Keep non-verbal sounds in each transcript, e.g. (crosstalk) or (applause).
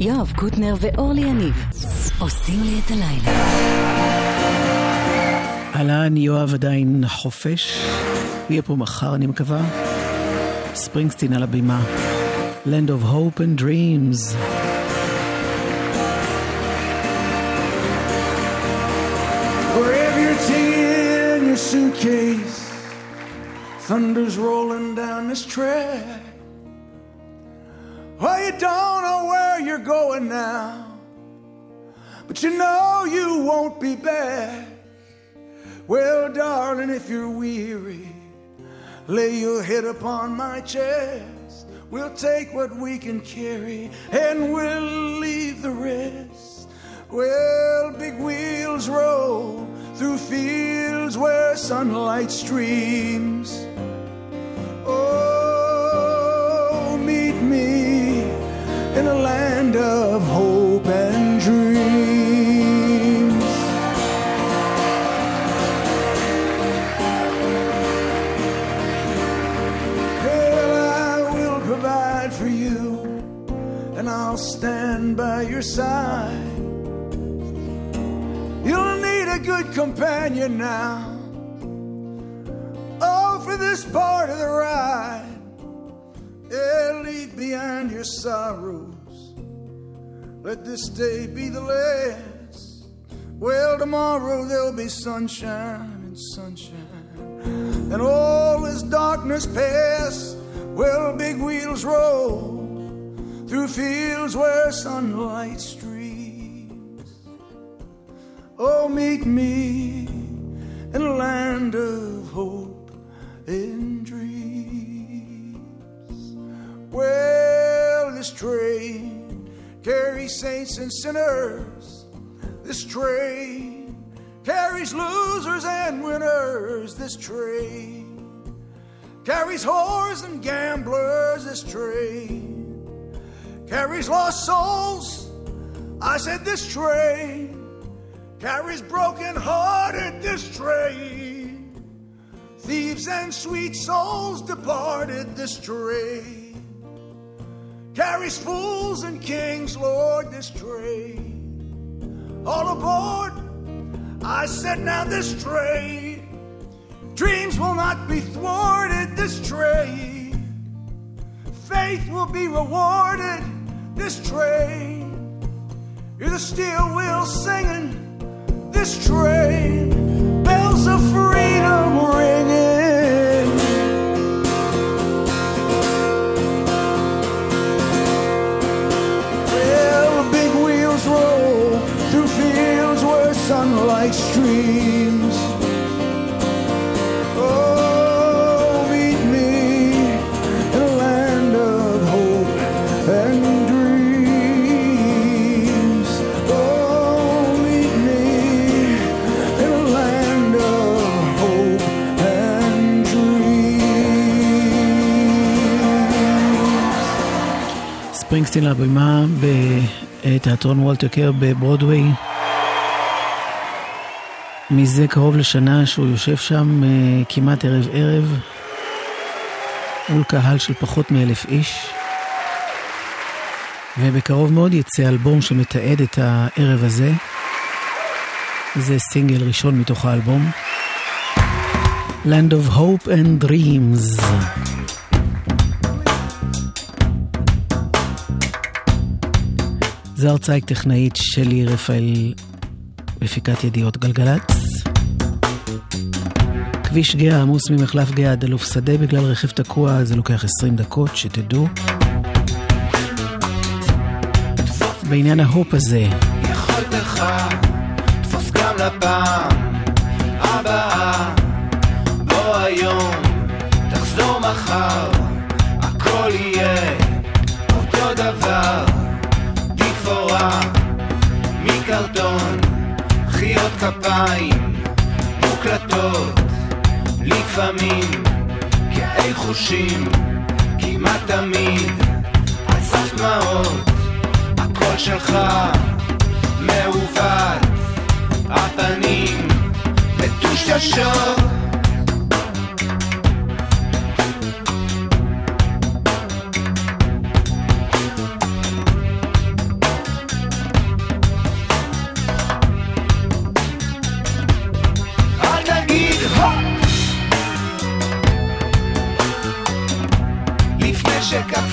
יואב קוטנר ואורלי יניב עושים לי את הלילה. אהלן, יואב עדיין חופש. הוא יהיה פה מחר, אני מקווה. ספרינגסטין על הבימה. Land of Hope and Dreams. Your tea in your suitcase. Thunder's rolling down this track. Well, you don't know where you're going now, but you know you won't be back. Well, darling, if you're weary, lay your head upon my chest. We'll take what we can carry and we'll leave the rest. Well, big wheels roll through fields where sunlight streams. Oh, a land of hope and dreams. Well, I will provide for you, and I'll stand by your side. You'll need a good companion now. Oh, for this part of the ride. Yeah, leave behind your sorrows. Let this day be the last. Well, tomorrow there'll be sunshine and sunshine. And all this darkness pass. Well, big wheels roll through fields where sunlight streams. Oh, meet me in a land of hope and dreams. Well, this train carries saints and sinners. This train carries losers and winners. This train carries whores and gamblers. This train carries lost souls. I said, This train carries broken hearted. This train thieves and sweet souls departed. This train carries fools and kings, Lord. This train all aboard. I said, Now this train Dreams will not be thwarted this train. Faith will be rewarded this train. You're the steel wheel singing this train. Bells of freedom ringing. sunlight streams. Oh, meet me in a land of hope and dreams. Oh, meet me in a land of hope and dreams. ספרינגסטין לבימה בתיאטרון וולטר קר בברודוויי. מזה קרוב לשנה שהוא יושב שם אה, כמעט ערב ערב מול קהל של פחות מאלף איש. ובקרוב מאוד יצא אלבום שמתעד את הערב הזה. זה סינגל ראשון מתוך האלבום. Land of Hope and Dreams. זוהר צייק טכנאית שלי רפאל מפיקת ידיעות גלגלצ. כביש גאה עמוס ממחלף גאה עד אלוף שדה בגלל רכב תקוע זה לוקח 20 דקות שתדעו. בעניין ההופ הזה יכולתך, תפוס גם לפעם הבאה. בוא היום, תחזור מחר, הכל יהיה אותו דבר. תפאורה מקרטון, כפיים מוקלטות, לפעמים כאי חושים, כמעט תמיד על סף דמעות. הקול שלך מעוות, הפנים מטושטשות.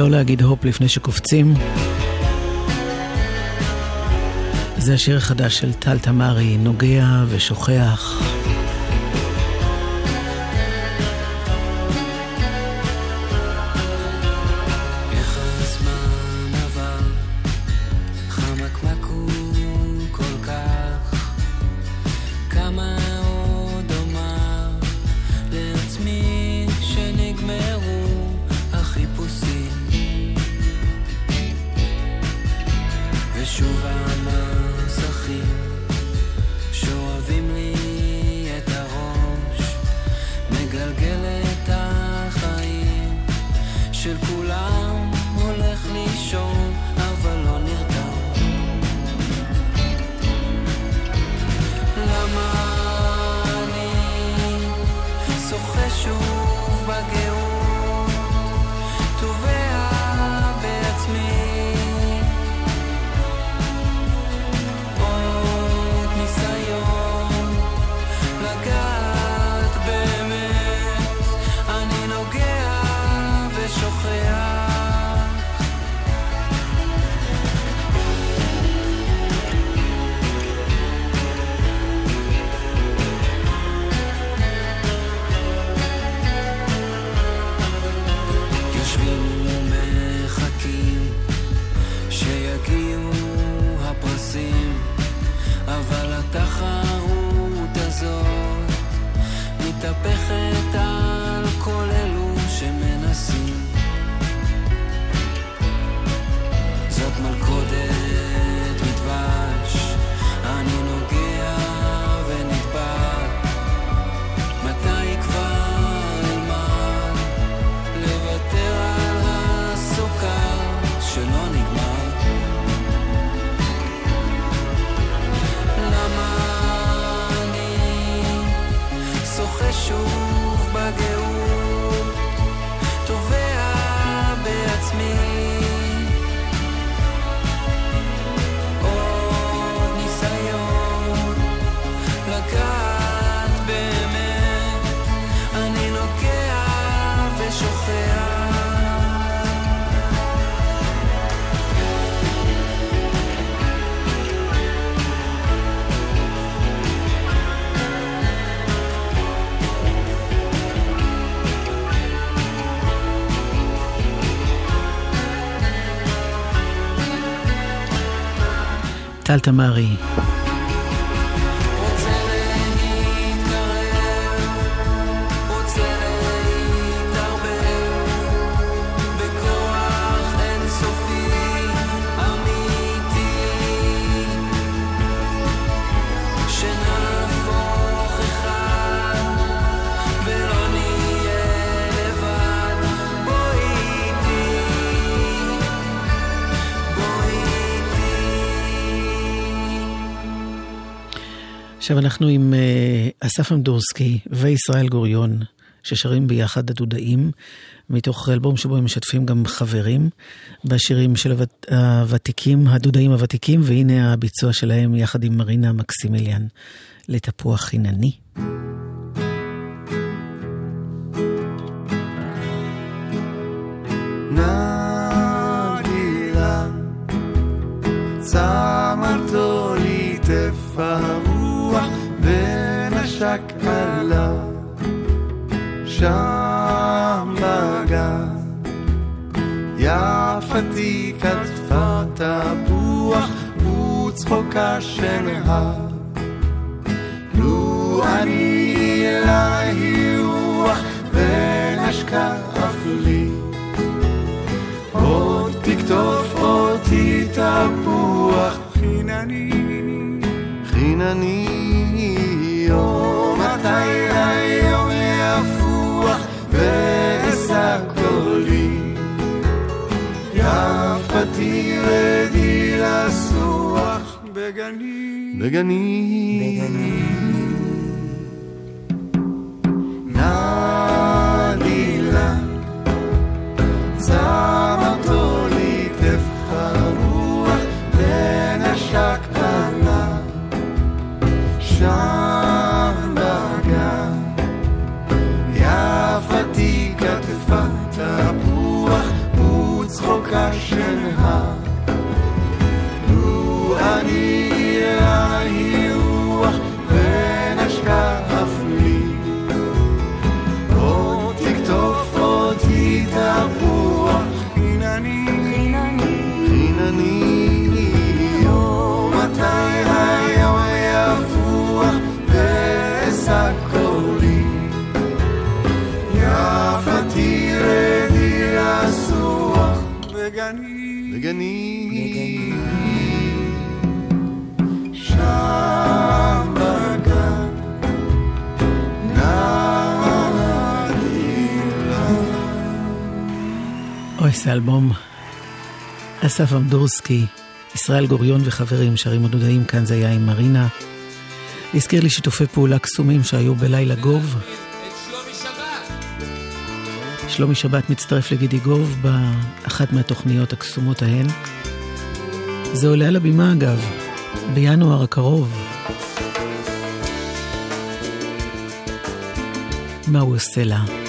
לא להגיד הופ לפני שקופצים. זה השיר החדש של טל תמרי, נוגע ושוכח. טל תמרי. עכשיו אנחנו עם uh, אסף אמדורסקי וישראל גוריון, ששרים ביחד הדודאים, מתוך אלבום שבו הם משתפים גם חברים בשירים של הוות, הוותיקים, הדודאים הוותיקים, והנה הביצוע שלהם יחד עם מרינה מקסימיליאן לתפוח חינני. צמרתו ליטף הרוח שם בגן. יפתי כתפה תפוח וצחוקה שנהר. לו אני אליי רוח ונשקה אף לי. עוד תקטוף אותי תפוח חינני. חינני יפתי רדי לסוח בגני בגני בגני שם בגן אוי, זה אלבום. אסף אמדורסקי, ישראל גוריון וחברים שרים הדודאים, כאן זה היה עם מרינה. הזכיר לי שיתופי פעולה קסומים שהיו בלילה גוב. שלומי שבת מצטרף לגידי גוב באחת מהתוכניות הקסומות ההן. זה עולה על הבימה אגב, בינואר הקרוב. מה הוא עושה לה?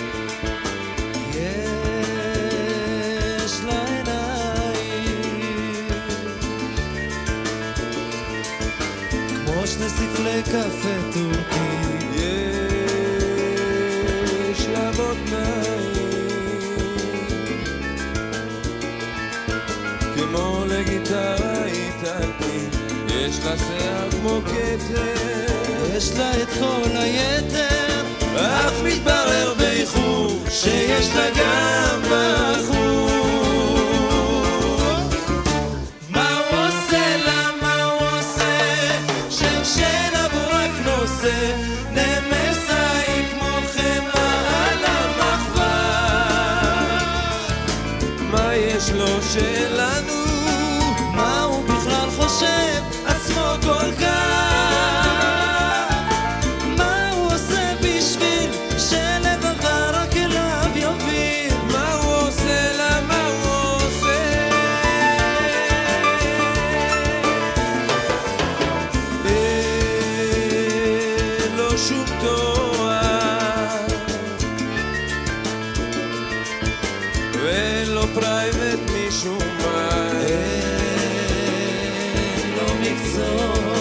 מקצוע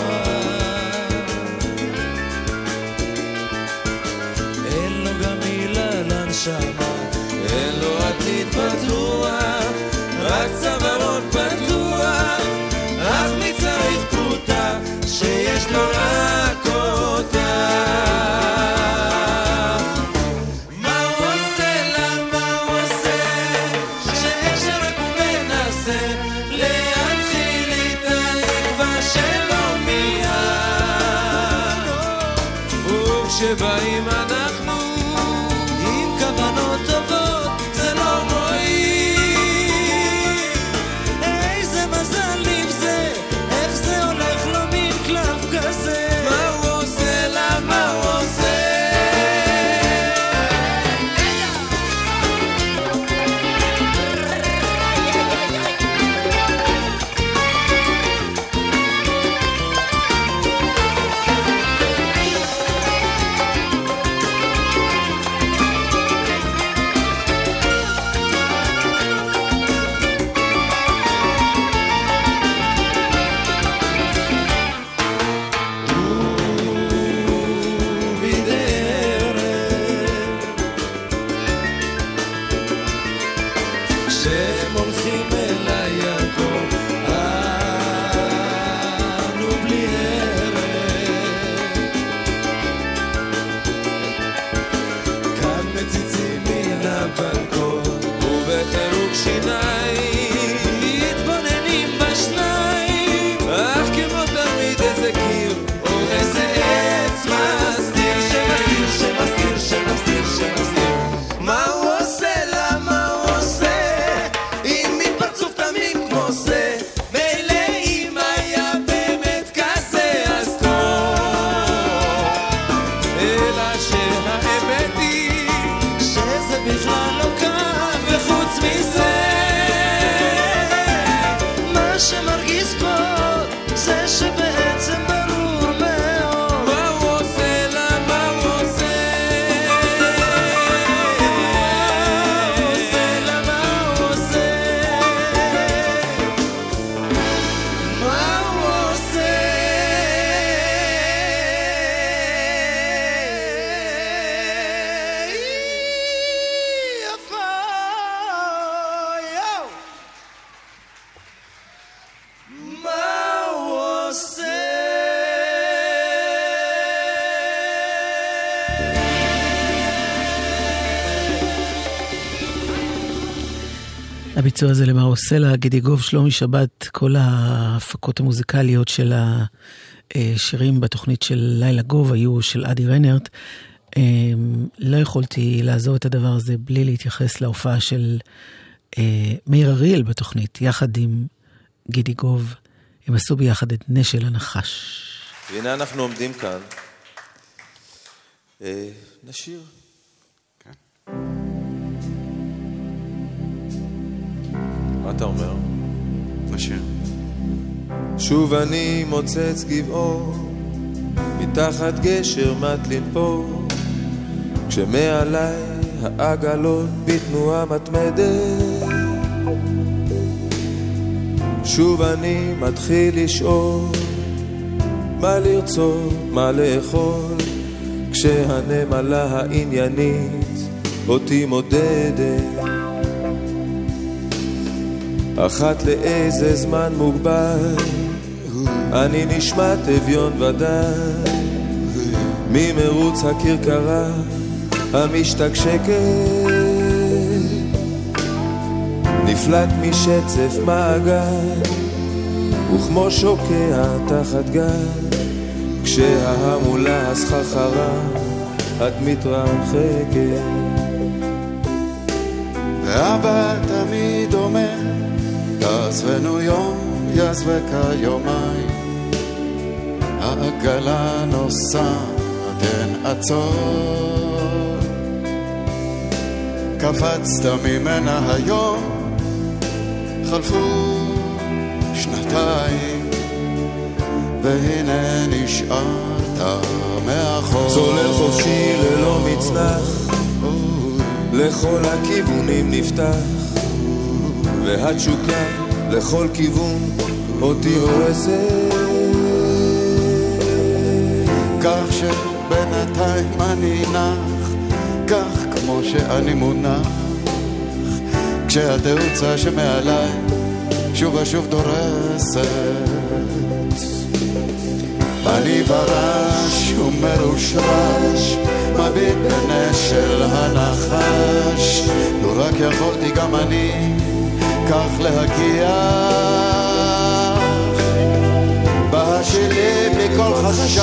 אין לו צווארון פתוח. מי צריך פרוטה שיש לו הביצוע הזה למה עושה לה גידיגוב, שלומי שבת, כל ההפקות המוזיקליות של השירים בתוכנית של לילה גוב היו של אדי רנרט. אמ, לא יכולתי לעזוב את הדבר הזה בלי להתייחס להופעה של אה, מאיר אריאל בתוכנית, יחד עם גידי גוב. הם עשו ביחד את נשל הנחש. והנה אנחנו עומדים כאן. אה, נשיר. כן. מה אתה אומר? נשיר. שוב אני מוצץ גבעו, מתחת גשר מט לנפור, כשמעליי העגלות בתנועה מתמדת. שוב אני מתחיל לשאול, מה לרצות, מה לאכול, כשהנמלה העניינית אותי מודדת. אחת לאיזה זמן מוגבל, אני נשמע תביון ודאי, ממרוץ הכרכרה המשתקשקת, נפלט משצף מעגל, וכמו שוקע תחת גל, כשההמולה הסחרחרה את מתרחקת. ואבא תמיד אומר יעזבנו יום, יעזבך יומיים. העגלה נוסעת, אין עצור. קפצת ממנה היום, חלפו שנתיים, והנה נשארת מאחור. צולל חופשי ללא מצנח, לכל הכיוונים נפתח. והתשוקה לכל כיוון אותי הורסת. כך שבינתיים אני נח, כך כמו שאני מונח, כשהתאוצה שמעליי שוב ושוב דורסת. אני ברש ומרושרש, מביט בנשל הנחש, לו רק יכולתי גם אני כך להגיע בהשילים בלי כל חשש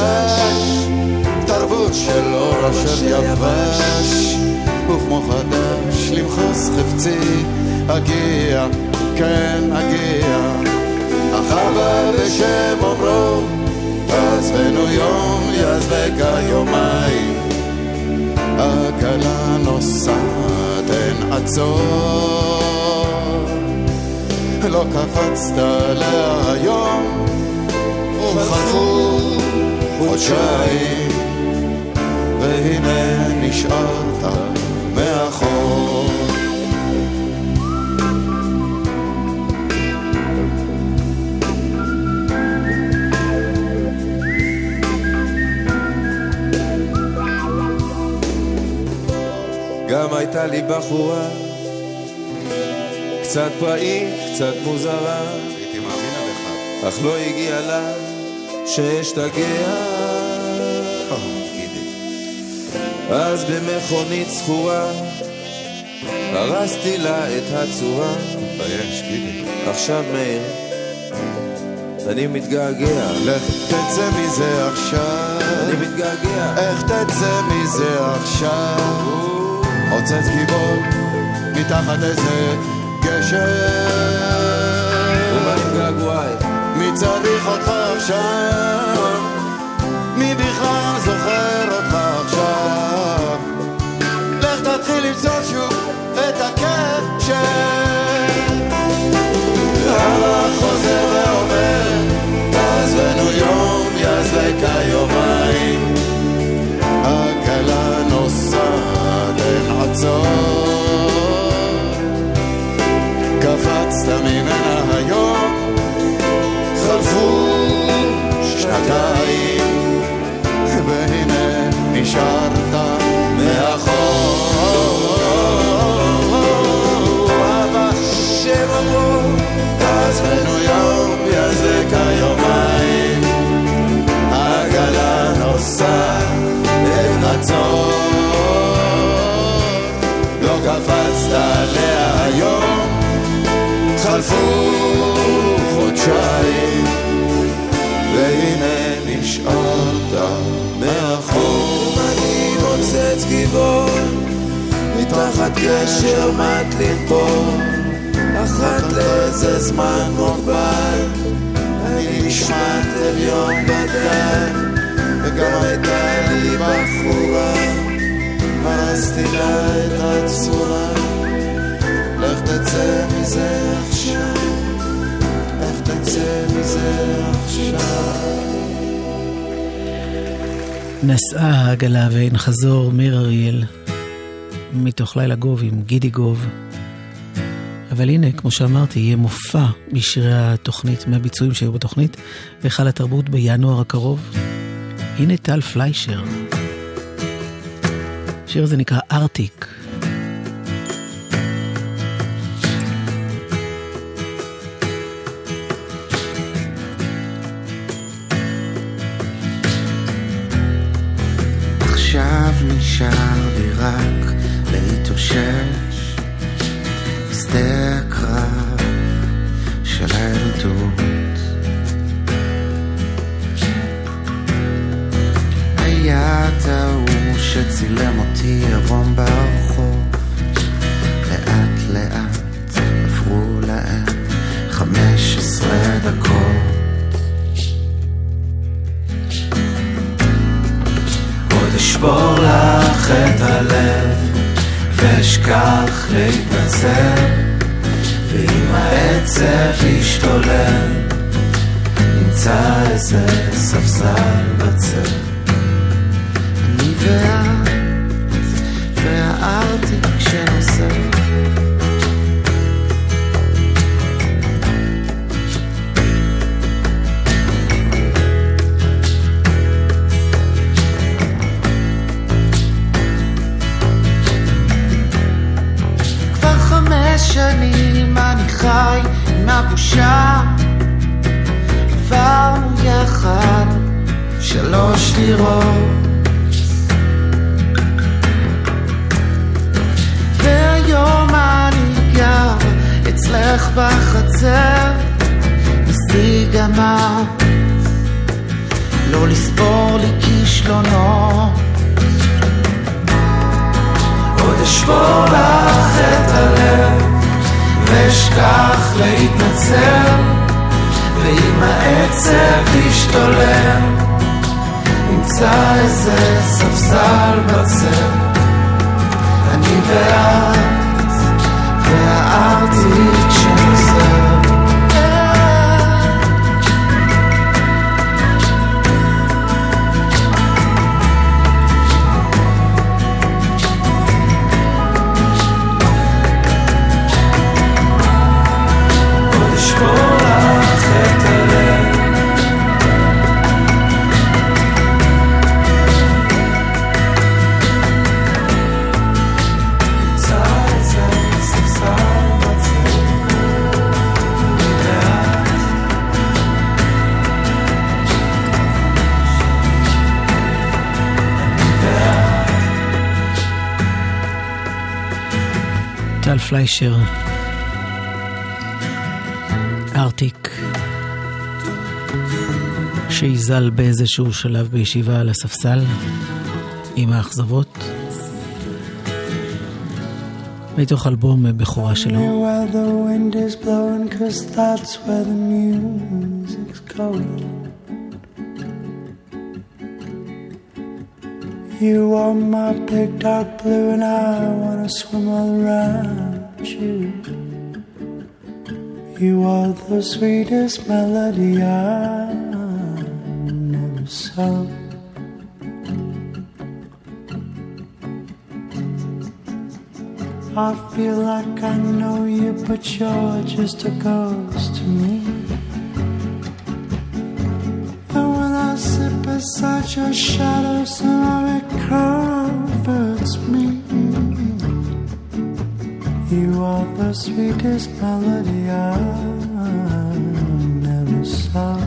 תרבות של אור אשר יבש וכמו חדש למחוס חפצי אגיע, כן אגיע. אבא בשם אומרו עזבנו יום יעזבך יומיים עגלה נוסעת אין עצור לא קפצת עליה היום, חלפו חודשיים, והנה נשארת מאחור. גם הייתה לי בחורה קצת פראית, קצת מוזרה. הייתי מאמין עליך. אך לא הגיע לה שאשתגע. אז במכונית זכורה הרסתי לה את הצורה. תתבייש, גידי. עכשיו מאיר, אני מתגעגע. לך תצא מזה עכשיו. אני מתגעגע. איך תצא מזה עכשיו? עוצץ גיבור מתחת איזה געגועי? מי צריך אותך עכשיו? מי בכלל זוכר אותך עכשיו? לך תתחיל למצוא שוב את הקשר. פשעים והנה נשארת מאחור. אני מוצץ גיבור מתחת גשר מת לנפול אחת לאיזה זמן מוגבל. אני נשמעת אביון ודאי וגם הייתה לי בחורה. הרסתי לה את הצורה לך תצא מזה עכשיו תצא מזה עכשיו נסעה העגלה ואין חזור, מאיר אריאל, מתוך לילה גוב עם גידי גוב. אבל הנה, כמו שאמרתי, יהיה מופע משירי התוכנית, מהביצועים שהיו בתוכנית, והיכל התרבות בינואר הקרוב. הנה טל פליישר. השיר הזה נקרא ארטיק. נשאר לי רק להתאושש. בשדה הקרב של הילדות. היה ההוא שצילם אותי עירום ברחוב. לאט לאט עברו להם חמש עשרה דקות אשבור לך את הלב ואשכח להתנצל. ואם העצב ישתולל נמצא איזה ספסל בצל. אני ואת והארטיק שנוסע שנים אני חי עם הבושה. עברנו יחד שלוש דירות והיום אני גר אצלך בחצר ניסי גם לא לספור לי כישלונות. עוד אשבור לך את הלב ואשכח להתנצל ואם העצב ישתולל נמצא איזה ספסל בצל. אני ואת והארטיק שנוסע עוד פליישר, ארטיק, שיזל באיזשהו שלב בישיבה על הספסל עם האכזבות. מתוך אלבום בכורה שלו. You are my big dark blue, and I wanna swim all around you. You are the sweetest melody I never saw. I feel like I know you, but you're just a ghost to me. And when I sit beside your shadow, somehow it comforts You are the sweetest melody I never saw.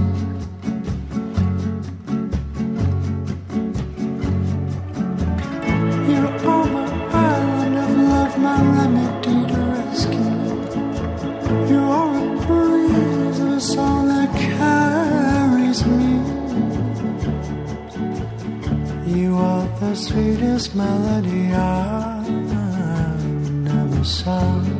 You are my island of love, my remedy to rescue. You are a breeze a song that as me. You are the sweetest melody I 上。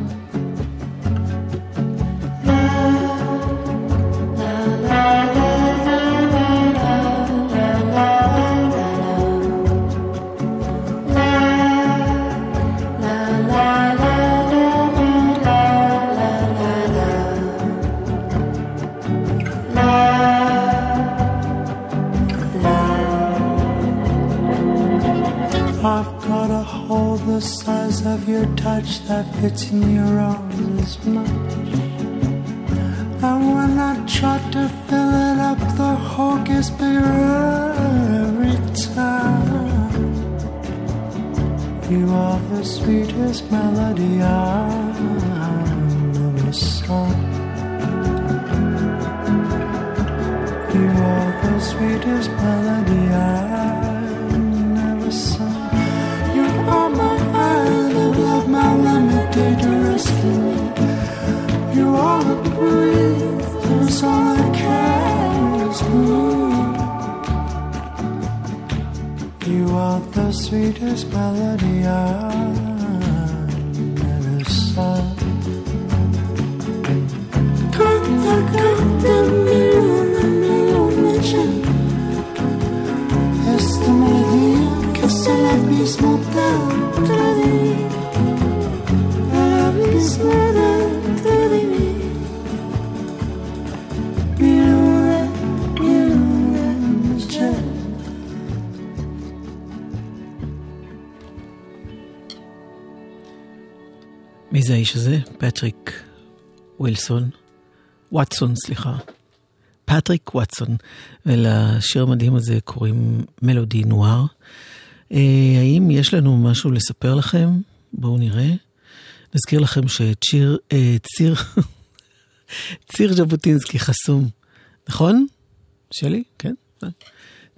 I've got a hole the size of your touch that fits in your arms as much. And when I try to fill it up, the hole gets bigger every time. You are the sweetest melody I've ever sung. You are the sweetest melody I've of my to rescue me. You are the breeze, that's all that carries me. You are the sweetest melody I've ever sung. Canta, canta, milione c'è Esta melodía que El מי זה האיש הזה? פטריק ווילסון. וואטסון, סליחה. פטריק וואטסון. ולשיר המדהים הזה קוראים מלודי נואר. אה, האם יש לנו משהו לספר לכם? בואו נראה. נזכיר לכם שציר, אה, ציר, (laughs) ציר ז'בוטינסקי חסום, נכון? שלי? כן.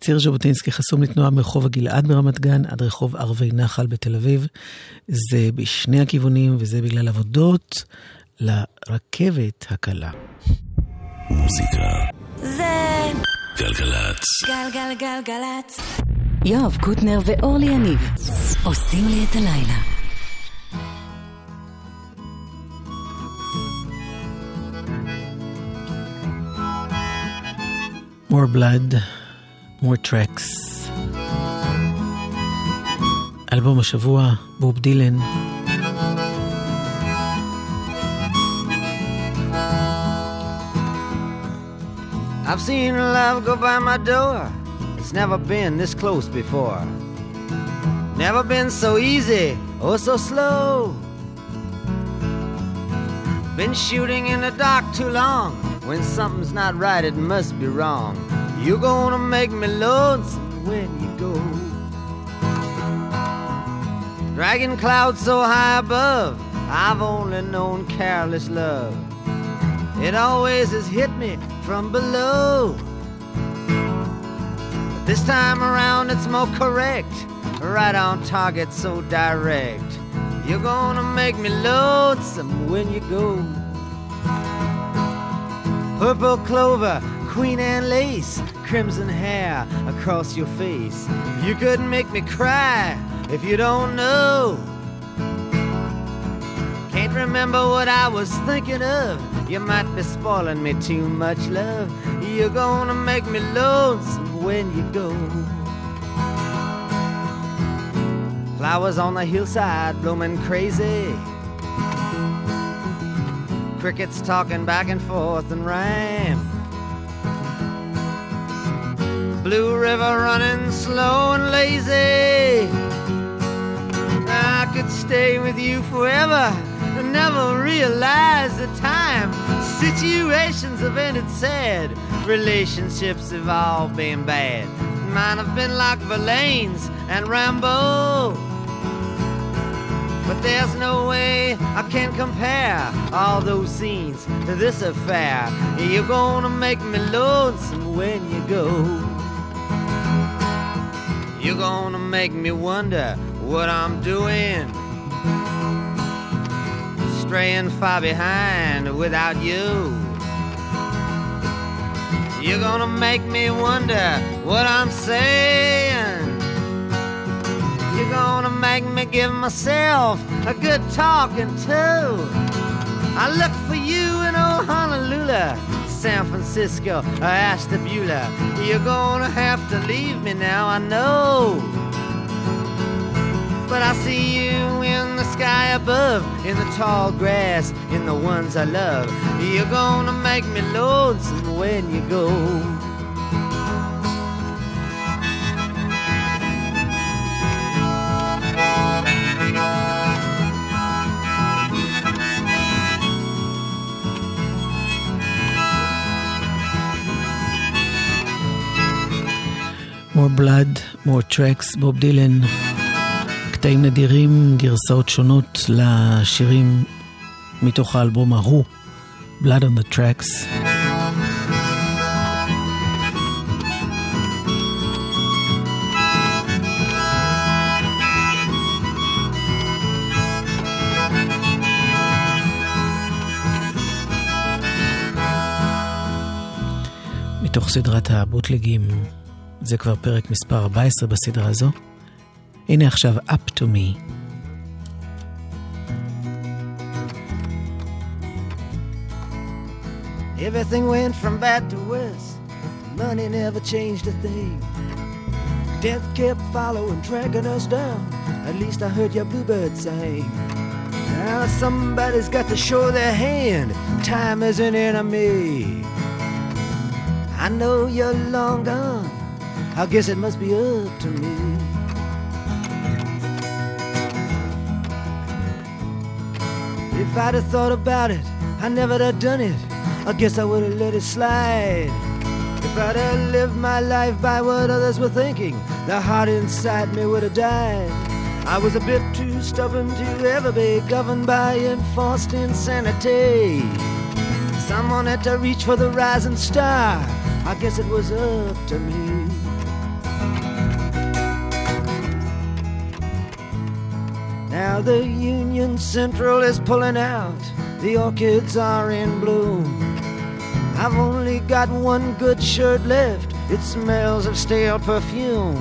ציר ז'בוטינסקי חסום לתנועה מרחוב הגלעד ברמת גן עד רחוב ערבי נחל בתל אביב. זה בשני הכיוונים, וזה בגלל עבודות לרכבת הקלה. מוזיקה. זה גלגלצ. גלגלגלגלצ. יואב קוטנר ואורלי יניב עושים לי את הלילה. More blood, more tracks. אלבום השבוע, בוב דילן. I've seen love go by my door. It's never been this close before. Never been so easy or so slow. Been shooting in the dark too long. when something's not right, it must be wrong. You're gonna make me lonesome when you go. Dragging clouds so high above, I've only known careless love. It always has hit me from below. But this time around it's more correct. Right on target, so direct. You're gonna make me lonesome when you go. Purple clover, queen Anne lace, crimson hair across your face. You couldn't make me cry if you don't know. Can't remember what I was thinking of. You might be spoiling me too much, love. You're gonna make me lonesome when you go. Flowers on the hillside blooming crazy. Crickets talking back and forth in rhyme. Blue River running slow and lazy. I could stay with you forever and never realize the time. Situations have ended sad, relationships have all been bad. Mine have been like Verlaine's and Rambo. But there's no way I can compare all those scenes to this affair. You're gonna make me lonesome when you go. You're gonna make me wonder what I'm doing. Straying far behind without you. You're gonna make me wonder what I'm saying. Gonna make me give myself a good talking to. I look for you in old Honolulu, San Francisco, or Ashtabula. You're gonna have to leave me now, I know. But I see you in the sky above, in the tall grass, in the ones I love. You're gonna make me lonesome when you go. More blood, more tracks, בוב דילן. קטעים נדירים, גרסאות שונות לשירים מתוך האלבום ההוא, Blood on the Tracks. מתוך סדרת הבוטלגים, זה כבר פרק מספר 14 בסדרה הזו. הנה עכשיו Up to Me. Everything went from bad to worse. Money never changed a thing. Death kept following, tracking us down. At least I heard your bluebird sing. Now somebody's got to show their hand. Time is an enemy. I know you're long gone. I guess it must be up to me. If I'd have thought about it, I never'd have done it. I guess I would have let it slide. If I'd have lived my life by what others were thinking, the heart inside me would have died. I was a bit too stubborn to ever be governed by enforced insanity. Someone had to reach for the rising star. I guess it was up to me. Now the Union Central is pulling out. The orchids are in bloom. I've only got one good shirt left. It smells of stale perfume.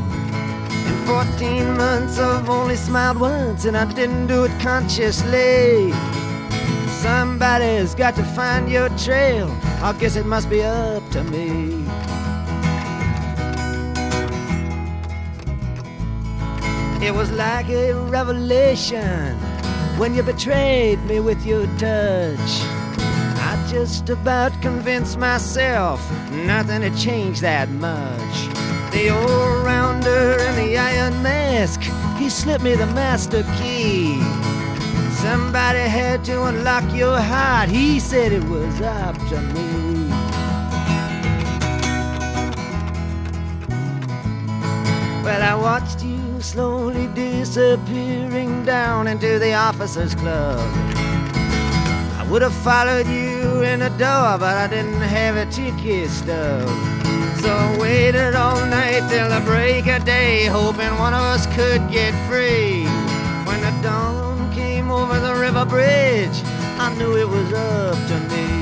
In 14 months I've only smiled once and I didn't do it consciously. Somebody's got to find your trail. I guess it must be up to me. It was like a revelation when you betrayed me with your touch. I just about convinced myself nothing had changed that much. The old rounder in the iron mask, he slipped me the master key. Somebody had to unlock your heart, he said it was up to me. Well, I watched you slowly disappearing down into the officers' club. I would have followed you in the door, but I didn't have a ticket stub. So I waited all night till the break of day, hoping one of us could get free. When the dawn came over the river bridge, I knew it was up to me.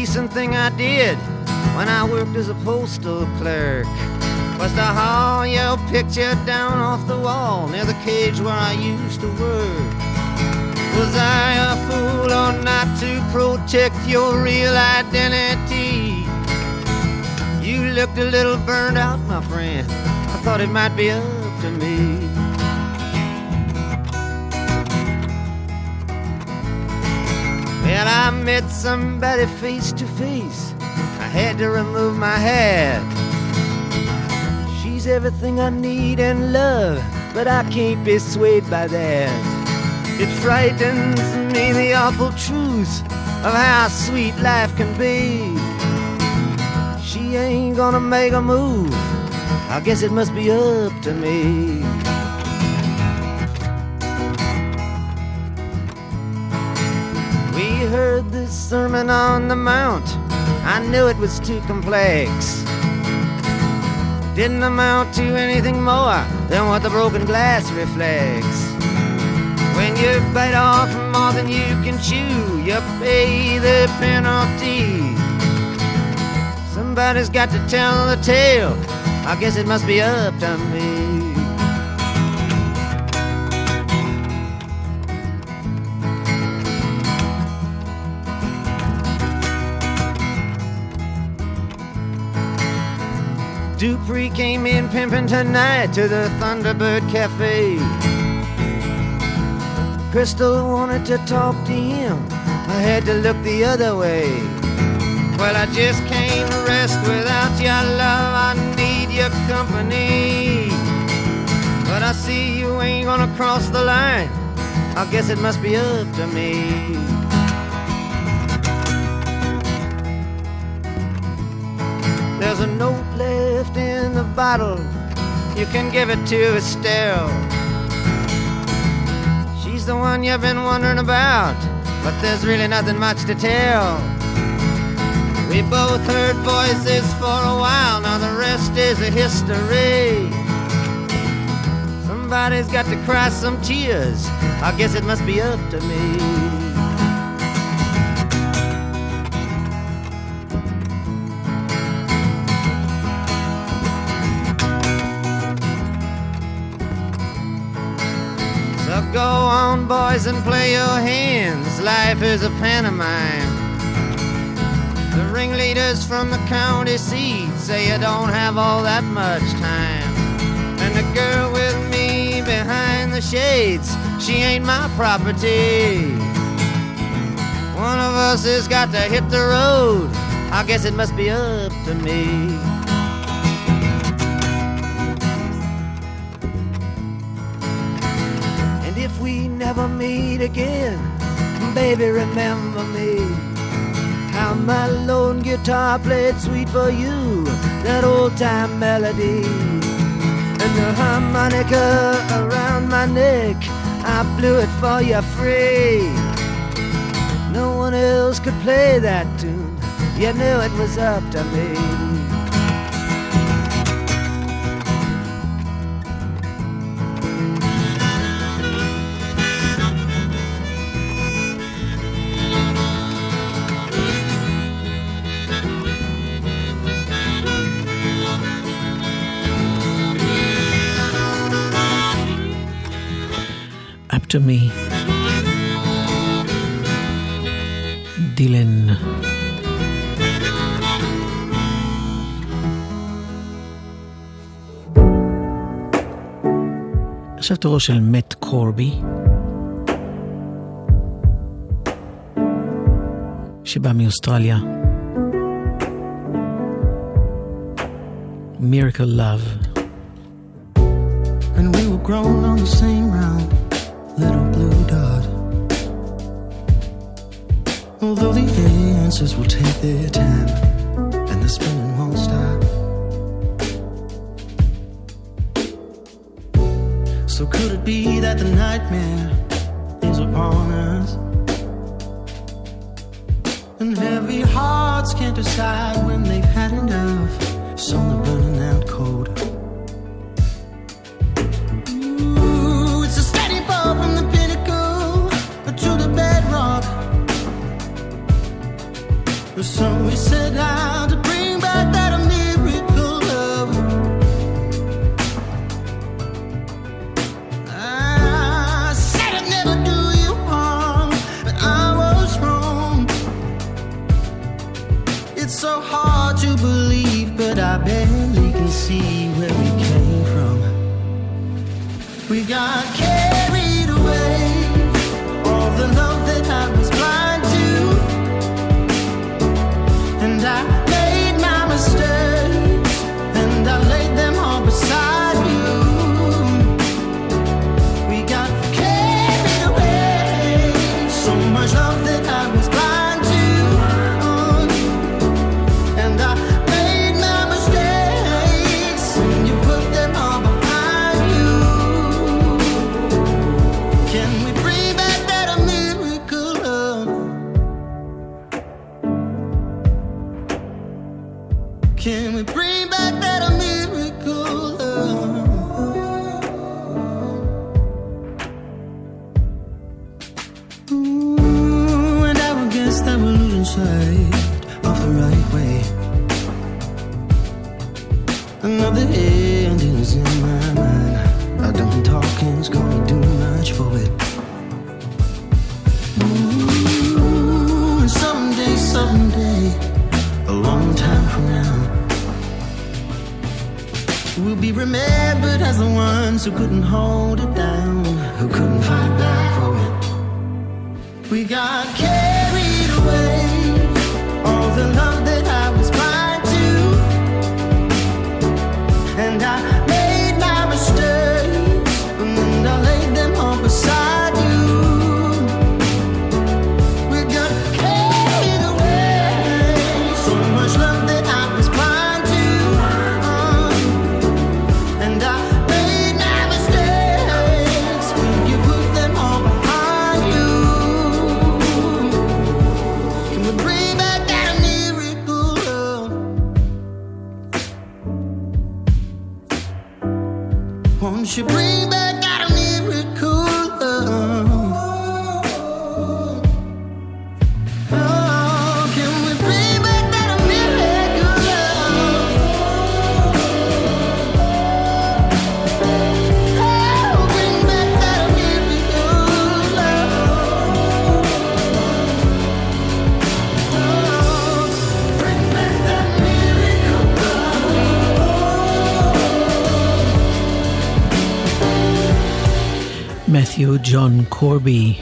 Decent thing I did when I worked as a postal clerk was to haul your picture down off the wall near the cage where I used to work. Was I a fool or not to protect your real identity? You looked a little burned out, my friend. I thought it might be up to me. Well, I met somebody face to face. I had to remove my hat. She's everything I need and love, but I can't be swayed by that. It frightens me the awful truth of how sweet life can be. She ain't gonna make a move. I guess it must be up to me. Sermon on the mount. I knew it was too complex. didn't amount to anything more than what the broken glass reflects. When you bite off more than you can chew, you pay the penalty. Somebody's got to tell the tale. I guess it must be up to me. Dupree came in pimping tonight to the Thunderbird Cafe. Crystal wanted to talk to him. I had to look the other way. Well, I just can't rest without your love. I need your company. But I see you ain't gonna cross the line. I guess it must be up to me. There's a note left in the bottle. You can give it to Estelle. She's the one you've been wondering about, but there's really nothing much to tell. We both heard voices for a while, now the rest is a history. Somebody's got to cry some tears. I guess it must be up to me. Go on, boys, and play your hands. Life is a pantomime. The ringleaders from the county seat say you don't have all that much time. And the girl with me behind the shades, she ain't my property. One of us has got to hit the road. I guess it must be up to me. Baby, remember me. How my lone guitar played sweet for you, that old time melody. And the harmonica around my neck, I blew it for you free. No one else could play that tune, you knew it was up to me. To me. דילן. עכשיו תורו של מאט קורבי, שבא מאוסטרליה. Miracle Love. And we were grown on the same round will take their time It's so hard to believe, but I barely can see where we came from. We got carried who couldn't hold it down, ג'ון קורבי.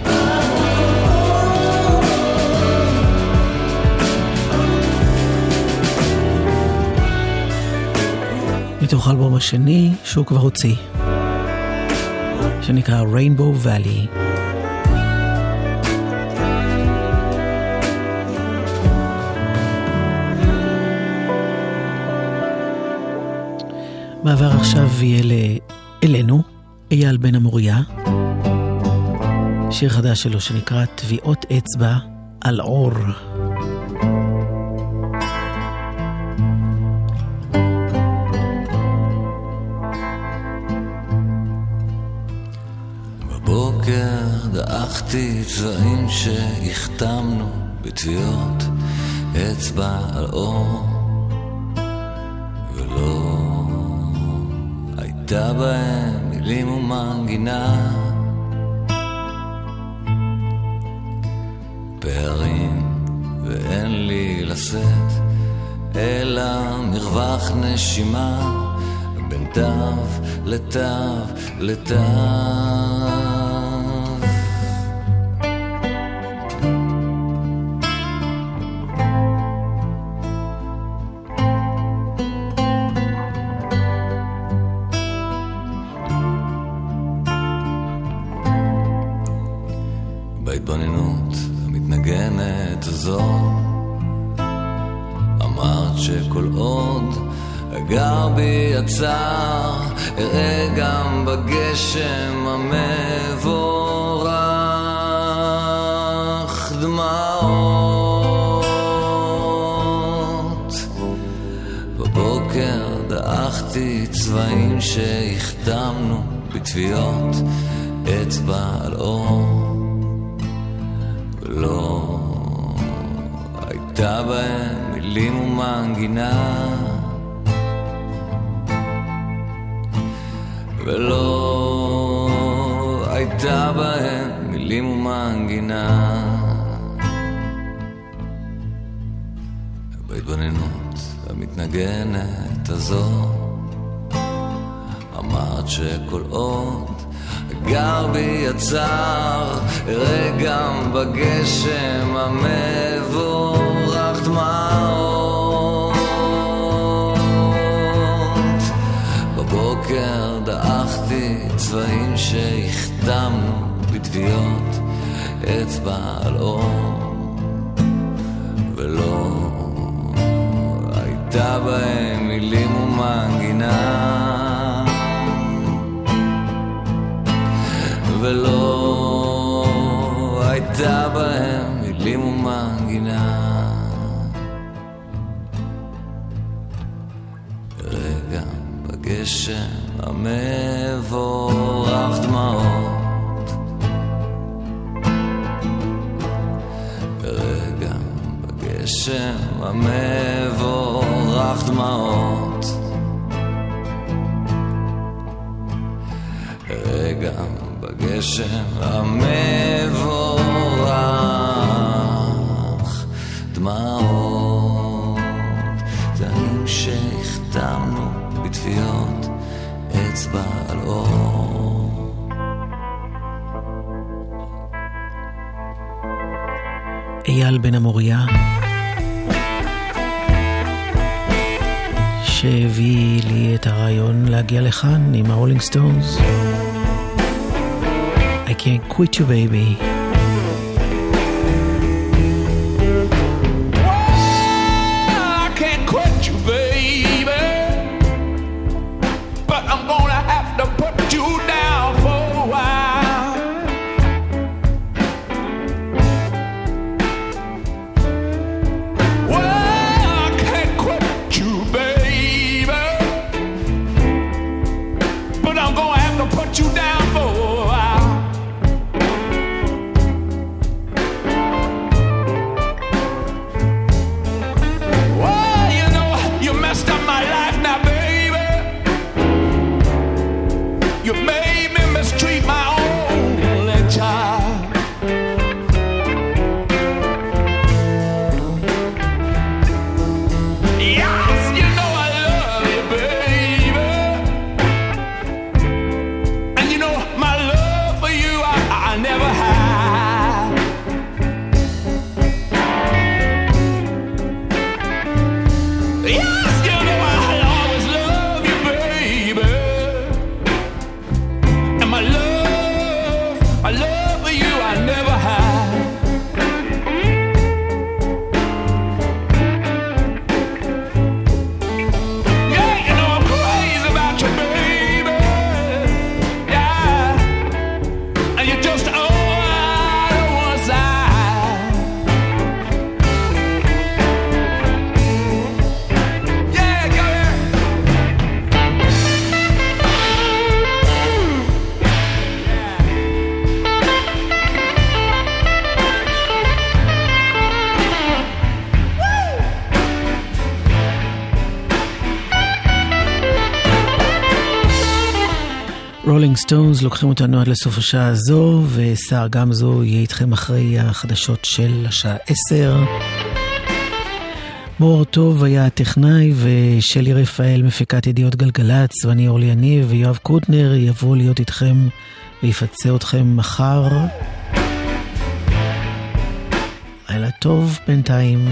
מתוך האלבום השני שהוא כבר הוציא, שנקרא Rainbow Valley. מעבר עכשיו יהיה אלינו, אייל בן המוריה, שיר חדש שלו שנקרא טביעות אצבע על עור. בבוקר צבעים שהחתמנו בטביעות אצבע על אור ולא הייתה בהם מילים ומנגינה פערים ואין לי לשאת אלא מרווח נשימה בין תו לתו לתו בטביעות אצבע על אור. ולא הייתה בהם מילים ומנגינה. ולא הייתה בהם מילים ומנגינה. בהתבוננות המתנגנת הזו אמרת שכל עוד גר בי הצער, אראה גם בגשם המבורך דמעות. בבוקר דעכתי צבעים שהחתמנו בטביעות אצבע על אור, ולא הייתה בהם מילים ומנגינה. ולא הייתה בהם מילים ומנגינה. רגע בגשם המבורך דמעות. רגע בגשם המבורך דמעות. הגשם המבורך, דמעות, זרים שהחתמנו בטביעות אצבע על אור. אייל בן המוריה שהביא לי את הרעיון להגיע לכאן עם הרולינג סטונס. Can't quit you baby. רולינג סטונס לוקחים אותנו עד לסוף השעה הזו, וסער גמזו יהיה איתכם אחרי החדשות של השעה עשר. מור טוב היה הטכנאי, ושלי רפאל מפיקת ידיעות גלגלצ, ואני אורלי יניב, ויואב קוטנר יבוא להיות איתכם ויפצה אתכם מחר. לילה טוב בינתיים.